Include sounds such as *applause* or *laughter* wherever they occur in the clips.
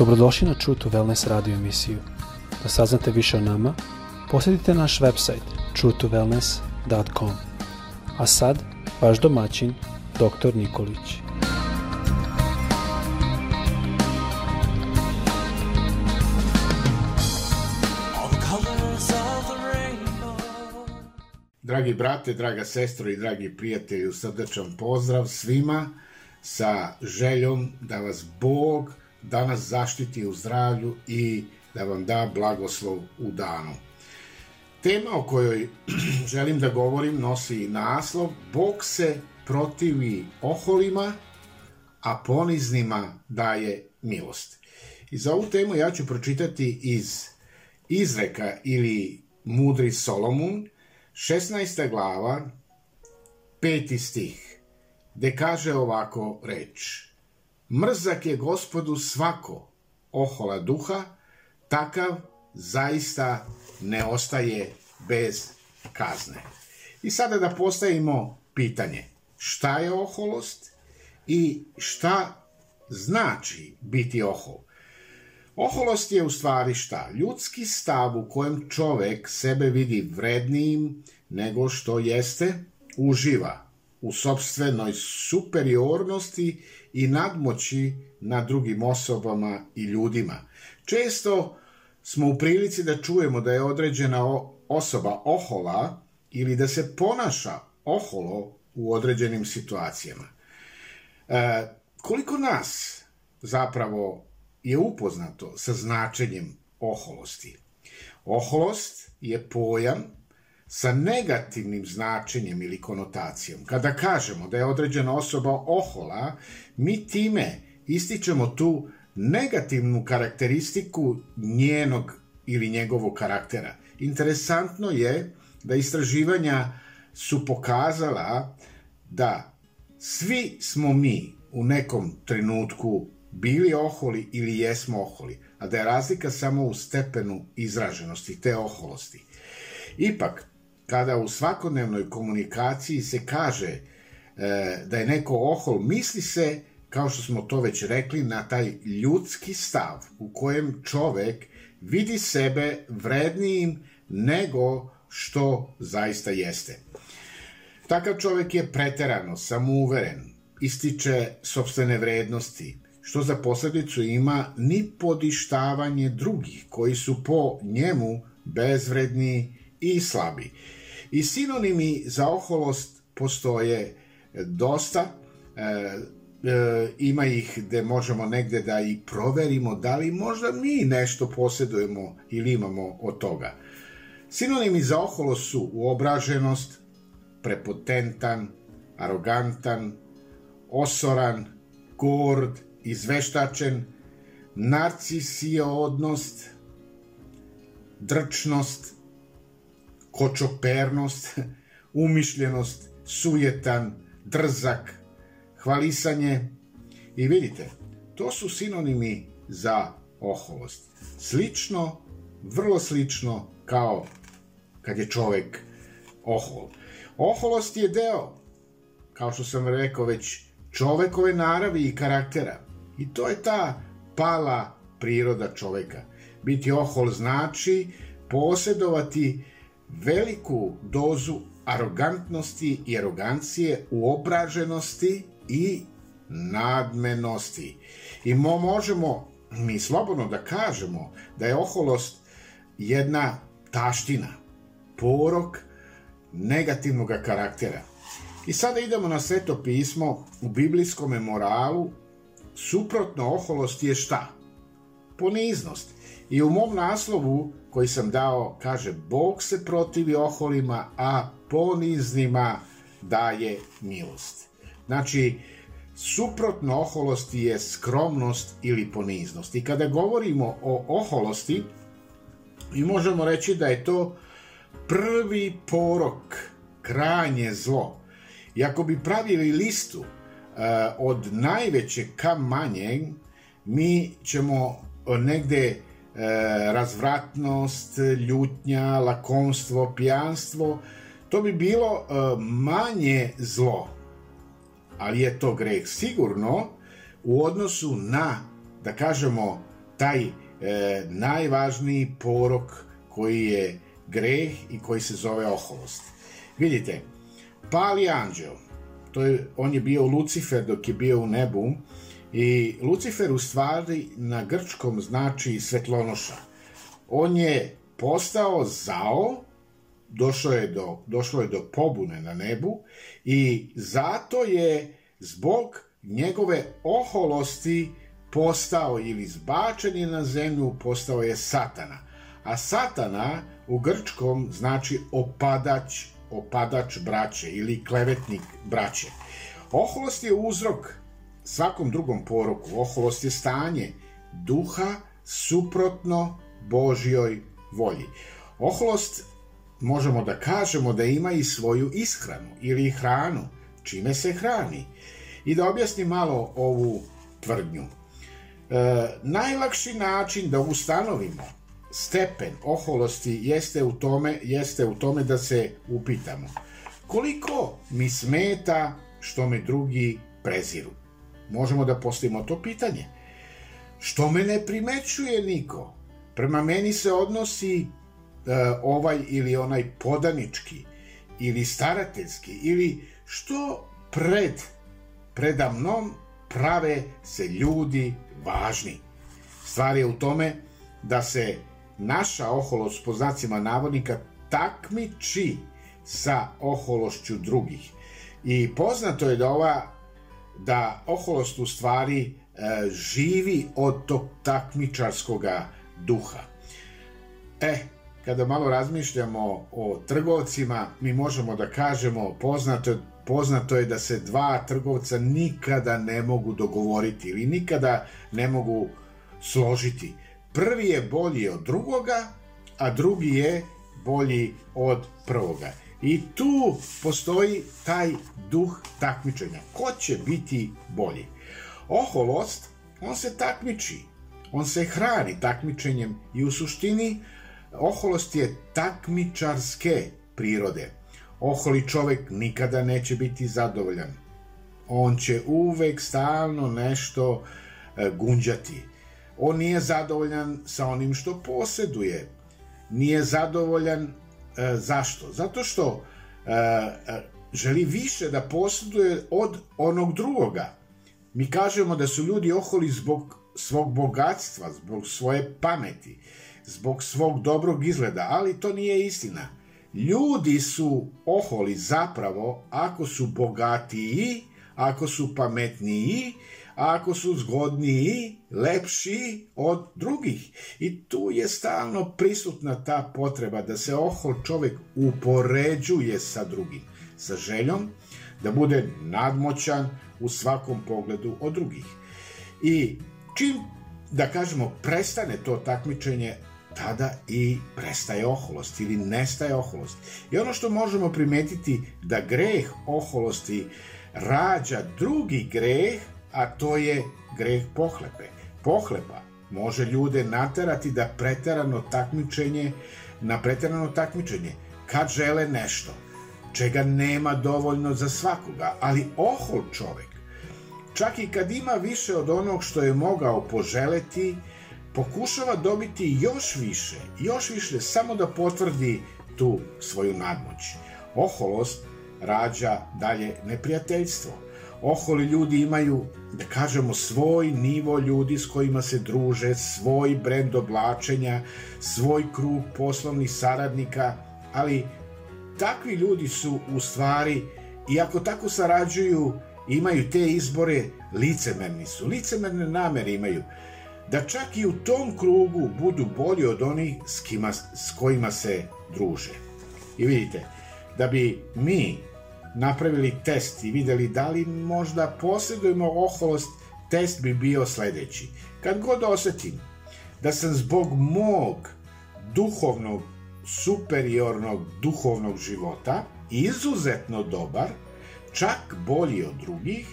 Dobrodošli na True to Wellness radio emisiju. Da saznate više o nama, posjetite naš website truetowellness.com. A sad, vaš domaćin, dr. Nikolić. Dragi brate, draga sestro i dragi prijatelji, srdečan pozdrav svima sa željom da vas Bog danas zaštiti u zdravlju i da vam da blagoslov u danu. Tema o kojoj *clears throat* želim da govorim nosi naslov Bog se protivi oholima, a poniznima daje milost. I za ovu temu ja ću pročitati iz izreka ili mudri Solomon, 16. glava, peti stih, gde kaže ovako reč. Mrzak je gospodu svako ohola duha, takav zaista ne ostaje bez kazne. I sada da postavimo pitanje, šta je oholost i šta znači biti ohol? Oholost je u stvari šta? Ljudski stav u kojem čovek sebe vidi vrednijim nego što jeste, uživa u sobstvenoj superiornosti i nadmoći nad drugim osobama i ljudima. Često smo u prilici da čujemo da je određena osoba ohola ili da se ponaša oholo u određenim situacijama. E, koliko nas zapravo je upoznato sa značenjem oholosti? Oholost je pojam sa negativnim značenjem ili konotacijom. Kada kažemo da je određena osoba ohola, mi time ističemo tu negativnu karakteristiku njenog ili njegovog karaktera. Interesantno je da istraživanja su pokazala da svi smo mi u nekom trenutku bili oholi ili jesmo oholi, a da je razlika samo u stepenu izraženosti te oholosti. Ipak, kada u svakodnevnoj komunikaciji se kaže e, da je neko ohol, misli se, kao što smo to već rekli, na taj ljudski stav u kojem čovek vidi sebe vrednijim nego što zaista jeste. Takav čovek je preterano samouveren, ističe sobstvene vrednosti, što za posledicu ima ni podištavanje drugih koji su po njemu bezvredni i slabi. I sinonimi za oholost postoje dosta, e, e, ima ih gde možemo negde da i proverimo da li možda mi nešto posjedujemo ili imamo od toga. Sinonimi za oholost su uobraženost, prepotentan, arogantan, osoran, gord, izveštačen, narcisiodnost, drčnost, kočopernost, umišljenost, sujetan, drzak, hvalisanje. I vidite, to su sinonimi za oholost. Slično, vrlo slično kao kad je čovek ohol. Oholost je deo, kao što sam rekao već, čovekove naravi i karaktera. I to je ta pala priroda čoveka. Biti ohol znači posjedovati veliku dozu arogantnosti i arogancije, uobraženosti i nadmenosti. I mo možemo mi slobodno da kažemo da je oholost jedna taština, porok negativnog karaktera. I sada idemo na sveto pismo u biblijskom moralu. Suprotno oholost je šta? Poniznost. I u mom naslovu koji sam dao, kaže, Bog se protivi oholima, a poniznima daje milost. Znači, suprotno oholosti je skromnost ili poniznost. I kada govorimo o oholosti, mi možemo reći da je to prvi porok, krajnje zlo. I ako bi pravili listu uh, od najvećeg ka manjeg, mi ćemo negde e, razvratnost, ljutnja, lakomstvo, pijanstvo, to bi bilo e, manje zlo. Ali je to greh sigurno u odnosu na, da kažemo, taj e, najvažniji porok koji je greh i koji se zove oholost. Vidite, pali anđeo, to je, on je bio Lucifer dok je bio u nebu i Lucifer u stvari na grčkom znači svetlonoša. On je postao zao, došlo je do, došlo je do pobune na nebu i zato je zbog njegove oholosti postao ili zbačen je na zemlju, postao je satana. A satana u grčkom znači opadač, opadač braće ili klevetnik braće. Oholost je uzrok svakom drugom poroku. Oholost je stanje duha suprotno Božjoj volji. Oholost možemo da kažemo da ima i svoju ishranu ili hranu, čime se hrani. I da objasnim malo ovu tvrdnju. E, najlakši način da ustanovimo stepen oholosti jeste u tome jeste u tome da se upitamo koliko mi smeta što me drugi preziru. Možemo da postavimo to pitanje. Što me ne primećuje niko? Prema meni se odnosi E, ovaj ili onaj podanički ili starateljski ili što pred predamnom prave se ljudi važni. Stvar je u tome da se naša oholost po znacima navodnika takmiči sa ohološću drugih. I poznato je da ova da oholost u stvari e, živi od tog takmičarskoga duha. E, kada malo razmišljamo o trgovcima, mi možemo da kažemo poznato, poznato je da se dva trgovca nikada ne mogu dogovoriti ili nikada ne mogu složiti. Prvi je bolji od drugoga, a drugi je bolji od prvoga. I tu postoji taj duh takmičenja. Ko će biti bolji? Oholost, on se takmiči. On se hrani takmičenjem i u suštini Oholost je takmičarske prirode. Oholi čovek nikada neće biti zadovoljan. On će uvek stalno nešto e, gunđati. On nije zadovoljan sa onim što poseduje. Nije zadovoljan e, zašto? Zato što e, e, želi više da poseduje od onog drugoga. Mi kažemo da su ljudi oholi zbog svog bogatstva, zbog svoje pameti zbog svog dobrog izgleda, ali to nije istina. Ljudi su oholi zapravo ako su bogatiji, ako su pametniji, ako su zgodniji, lepši od drugih. I tu je stalno prisutna ta potreba da se ohol čovek upoređuje sa drugim, sa željom da bude nadmoćan u svakom pogledu od drugih. I čim da kažemo prestane to takmičenje tada i prestaje oholost ili nestaje oholost. I ono što možemo primetiti da greh oholosti rađa drugi greh, a to je greh pohlepe. Pohlepa može ljude naterati da preterano takmičenje na preterano takmičenje kad žele nešto čega nema dovoljno za svakoga, ali ohol čovek čak i kad ima više od onog što je mogao poželeti, pokušava dobiti još više, još više, samo da potvrdi tu svoju nadmoć. Oholost rađa dalje neprijateljstvo. Oholi ljudi imaju, da kažemo, svoj nivo ljudi s kojima se druže, svoj brend oblačenja, svoj krug poslovnih saradnika, ali takvi ljudi su u stvari, iako tako sarađuju, imaju te izbore, licemerni su, licemerne namere imaju da čak i u tom krugu budu bolji od onih s, kima, s kojima se druže. I vidite, da bi mi napravili test i videli da li možda posjedujemo oholost, test bi bio sledeći. Kad god osetim da sam zbog mog duhovnog, superiornog duhovnog života izuzetno dobar, čak bolji od drugih,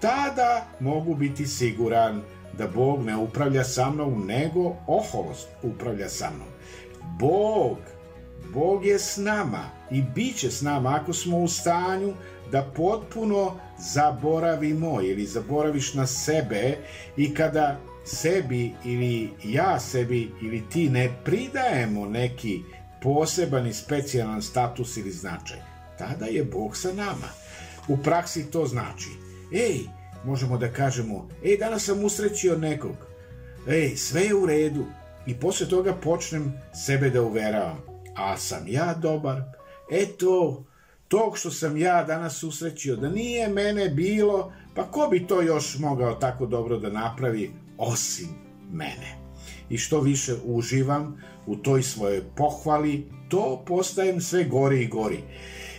tada mogu biti siguran da Bog ne upravlja sa mnom, nego oholost upravlja sa mnom. Bog, Bog je s nama i bit će s nama ako smo u stanju da potpuno zaboravimo ili zaboraviš na sebe i kada sebi ili ja sebi ili ti ne pridajemo neki poseban i specijalan status ili značaj, tada je Bog sa nama. U praksi to znači, ej, možemo da kažemo, ej, danas sam usrećio nekog, ej, sve je u redu, i posle toga počnem sebe da uveravam, a sam ja dobar, eto, tog što sam ja danas usrećio, da nije mene bilo, pa ko bi to još mogao tako dobro da napravi, osim mene. I što više uživam u toj svojoj pohvali, to postajem sve gori i gori.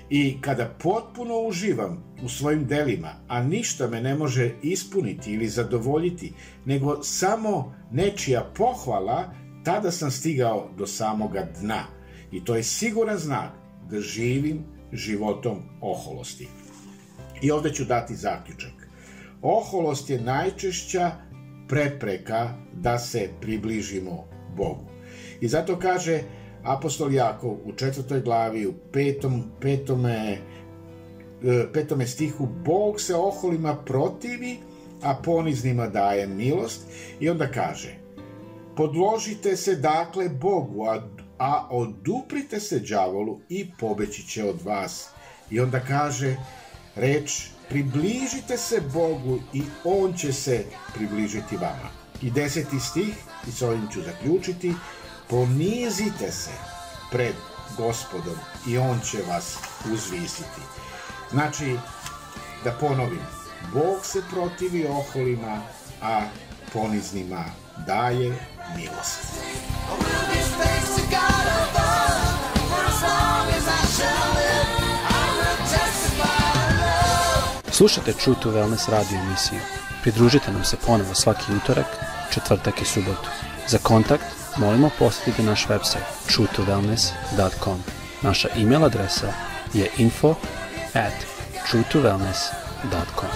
I kada potpuno uživam u svojim delima, a ništa me ne može ispuniti ili zadovoljiti, nego samo nečija pohvala, tada sam stigao do samoga dna. I to je siguran znak da živim životom oholosti. I ovde ću dati zaključak. Oholost je najčešća prepreka da se približimo Bogu. I zato kaže apostol Jakov u četvrtoj glavi, u petom, petome, e, petome stihu, Bog se oholima protivi, a poniznima daje milost. I onda kaže, podložite se dakle Bogu, a, a oduprite se đavolu i pobeći će od vas. I onda kaže reč, približite se Bogu i On će se približiti vama. I deseti stih, i s ovim ću zaključiti, ponizite se pred gospodom i on će vas uzvisiti. Znači, da ponovim, Bog se protivi oholima, a poniznima daje milost. Slušate True to Wellness radio emisiju. Pridružite nam se ponovo svaki utorak, četvrtak i subotu. Za kontakt molimo posjetite naš website truetowellness.com. Naša e-mail adresa je info at truetowellness.com.